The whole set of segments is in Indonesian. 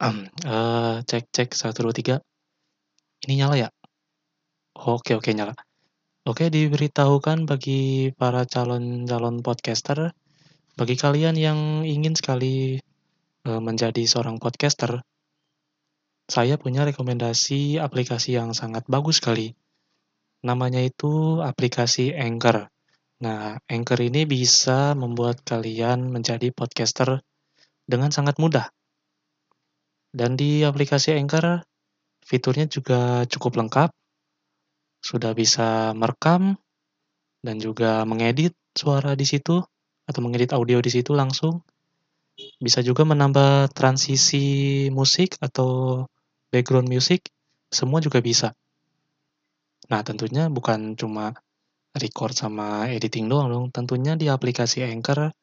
Eee, cek cek, 1, 2, 3. Ini nyala ya? Oke oke, nyala. Oke, diberitahukan bagi para calon-calon podcaster, bagi kalian yang ingin sekali, eee, menjadi seorang podcaster, saya punya rekomendasi aplikasi yang sangat bagus sekali. Namanya itu aplikasi Anchor. Nah, Anchor ini bisa membuat kalian menjadi podcaster dengan sangat mudah. Dan di aplikasi Anchor, fiturnya juga cukup lengkap. Sudah bisa merekam dan juga mengedit suara di situ atau mengedit audio di situ langsung. Bisa juga menambah transisi musik atau background music, semua juga bisa. Nah, tentunya bukan cuma record sama editing doang dong, tentunya di aplikasi Anchor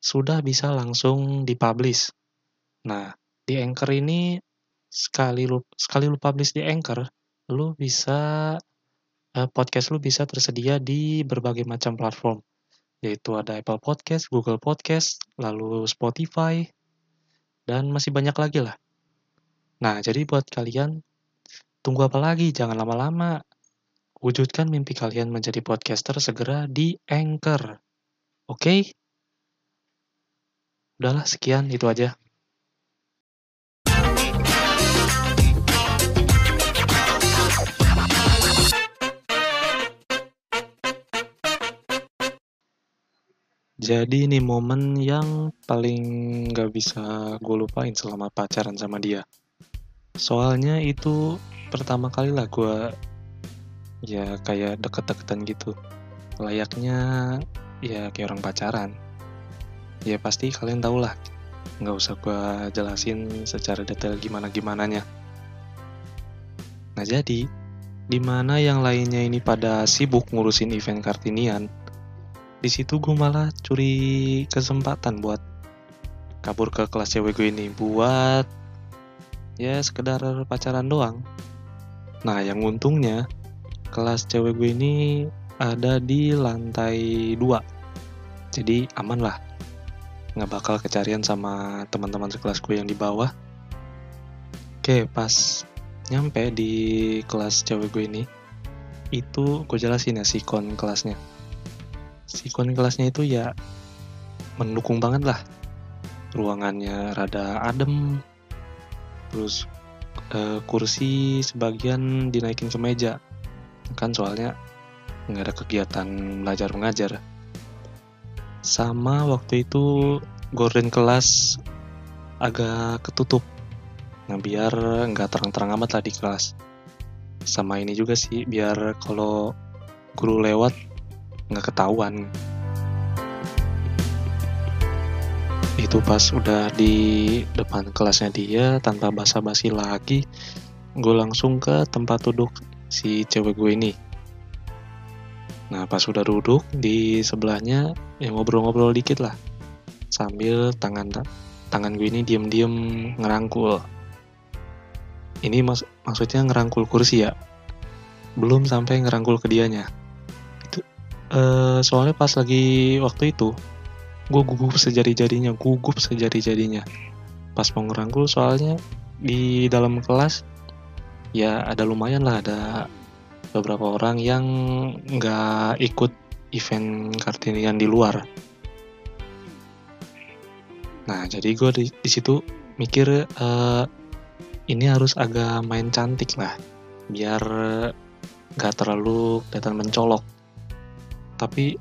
sudah bisa langsung di-publish. Nah, di Anchor ini sekali lu sekali lu publish di Anchor, lu bisa eee, podcast lu bisa tersedia di berbagai macam platform, yaitu ada Apple Podcast, Google Podcast, lalu Spotify, dan masih banyak lagi lah. Nah, jadi buat kalian, tunggu apa lagi? Jangan lama-lama. Wujudkan mimpi kalian menjadi podcaster segera di Anchor. Oke? Udahlah, sekian, itu aja. Jadi ini momen yang paling gak bisa gue lupain selama pacaran sama dia. Soalnya itu pertama kali lah gue ya kayak deket-deketan gitu. Layaknya ya kayak orang pacaran. Ya pasti kalian tau lah. Nggak usah gue jelasin secara detail gimana-gimananya. Nah jadi, di mana yang lainnya ini pada sibuk ngurusin event Kartinian, di situ gue malah curi kesempatan buat kabur ke kelas cewek gue ini buat ya sekedar pacaran doang. Nah, yang untungnya kelas cewek gue ini ada di lantai 2. Jadi aman lah. Nggak bakal kecarian sama teman-teman sekelas gue yang di bawah. Oke, pas nyampe di kelas cewek gue ini, itu gue jelasin ya sikon kelasnya sikon kelasnya itu ya mendukung banget lah. Ruangannya rada adem. Terus e, kursi sebagian dinaikin ke meja. Kan soalnya nggak ada kegiatan belajar mengajar. Sama waktu itu gorden kelas agak ketutup. Nah biar nggak terang-terang amat lah di kelas. Sama ini juga sih biar kalau guru lewat nggak ketahuan. Itu pas udah di depan kelasnya dia tanpa basa-basi lagi gue langsung ke tempat duduk si cewek gue ini. Nah pas udah duduk di sebelahnya ya ngobrol-ngobrol dikit lah. Sambil tangan tangan gue ini diem-diem ngerangkul. Ini mas maksudnya ngerangkul kursi ya? Belum sampai ngerangkul ke dianya uh, soalnya pas lagi waktu itu gue gugup sejadi-jadinya gugup sejadi-jadinya pas mau ngerangkul soalnya di dalam kelas ya ada lumayan lah ada beberapa orang yang nggak ikut event kartinian di luar. Nah jadi gue di, di situ mikir uh, ini harus agak main cantik lah biar nggak terlalu kelihatan mencolok tapi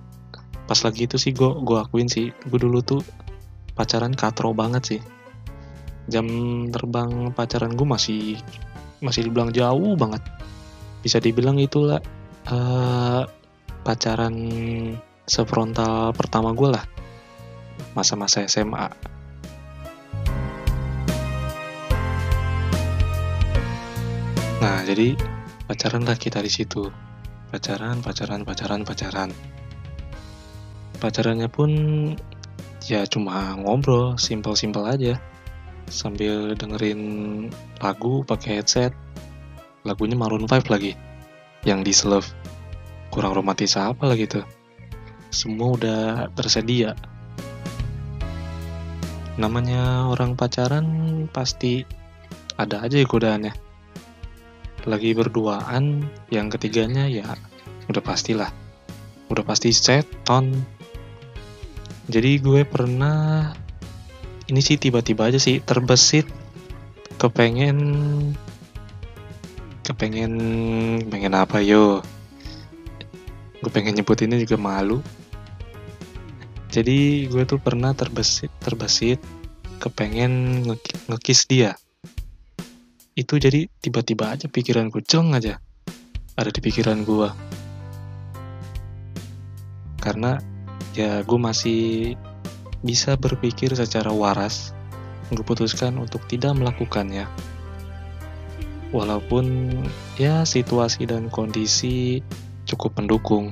pas lagi itu sih gue gue akuin sih gue dulu tuh pacaran katro banget sih. Jam terbang pacaran gue masih masih dibilang jauh banget. Bisa dibilang itulah uh, pacaran sefrontal pertama gue lah masa-masa SMA nah jadi pacaran lah kita di situ pacaran pacaran pacaran pacaran. Pacarannya pun ya cuma ngobrol simpel-simpel aja. Sambil dengerin lagu pakai headset. Lagunya Maroon 5 lagi yang di Love kurang romantis apa lagi tuh? Semua udah tersedia. Namanya orang pacaran pasti ada aja ya lagi berduaan yang ketiganya ya udah pastilah. Udah pasti seton. Jadi gue pernah ini sih tiba-tiba aja sih terbesit. Kepengen kepengen pengen apa yo? Gue pengen nyebutinnya juga malu. Jadi gue tuh pernah terbesit terbesit. Kepengen nge- ngekis dia itu jadi tiba-tiba aja pikiran gue ceng aja. Ada di pikiran gue karena ya gue masih bisa berpikir secara waras. Gue putuskan untuk tidak melakukannya. Walaupun ya situasi dan kondisi cukup mendukung.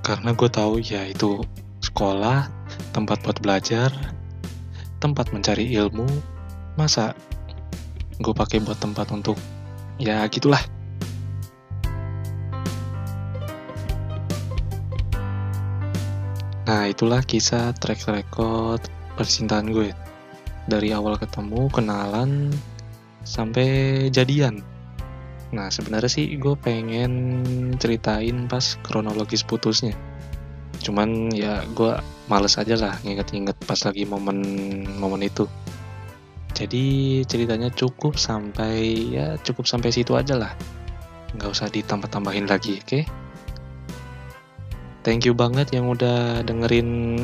Karena gue tahu ya itu sekolah tempat buat belajar tempat mencari ilmu. Masa gue pakai buat tempat untuk ya gitulah nah itulah kisah track record percintaan gue dari awal ketemu kenalan sampai jadian Nah sebenarnya sih gue pengen ceritain pas kronologis putusnya. Cuman ya gue males aja lah nginget-nginget pas lagi momen-momen itu. Jadi ceritanya cukup sampai ya cukup sampai situ aja lah. Nggak usah ditambah-tambahin lagi, oke? Okay? Thank you banget yang udah dengerin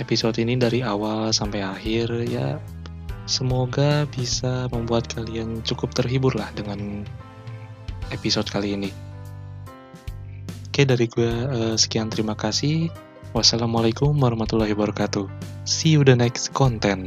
episode ini dari awal sampai akhir ya Semoga bisa membuat kalian cukup terhibur lah dengan episode kali ini. Oke, dari gue uh, sekian terima kasih. Wassalamualaikum warahmatullahi wabarakatuh. See you the next content.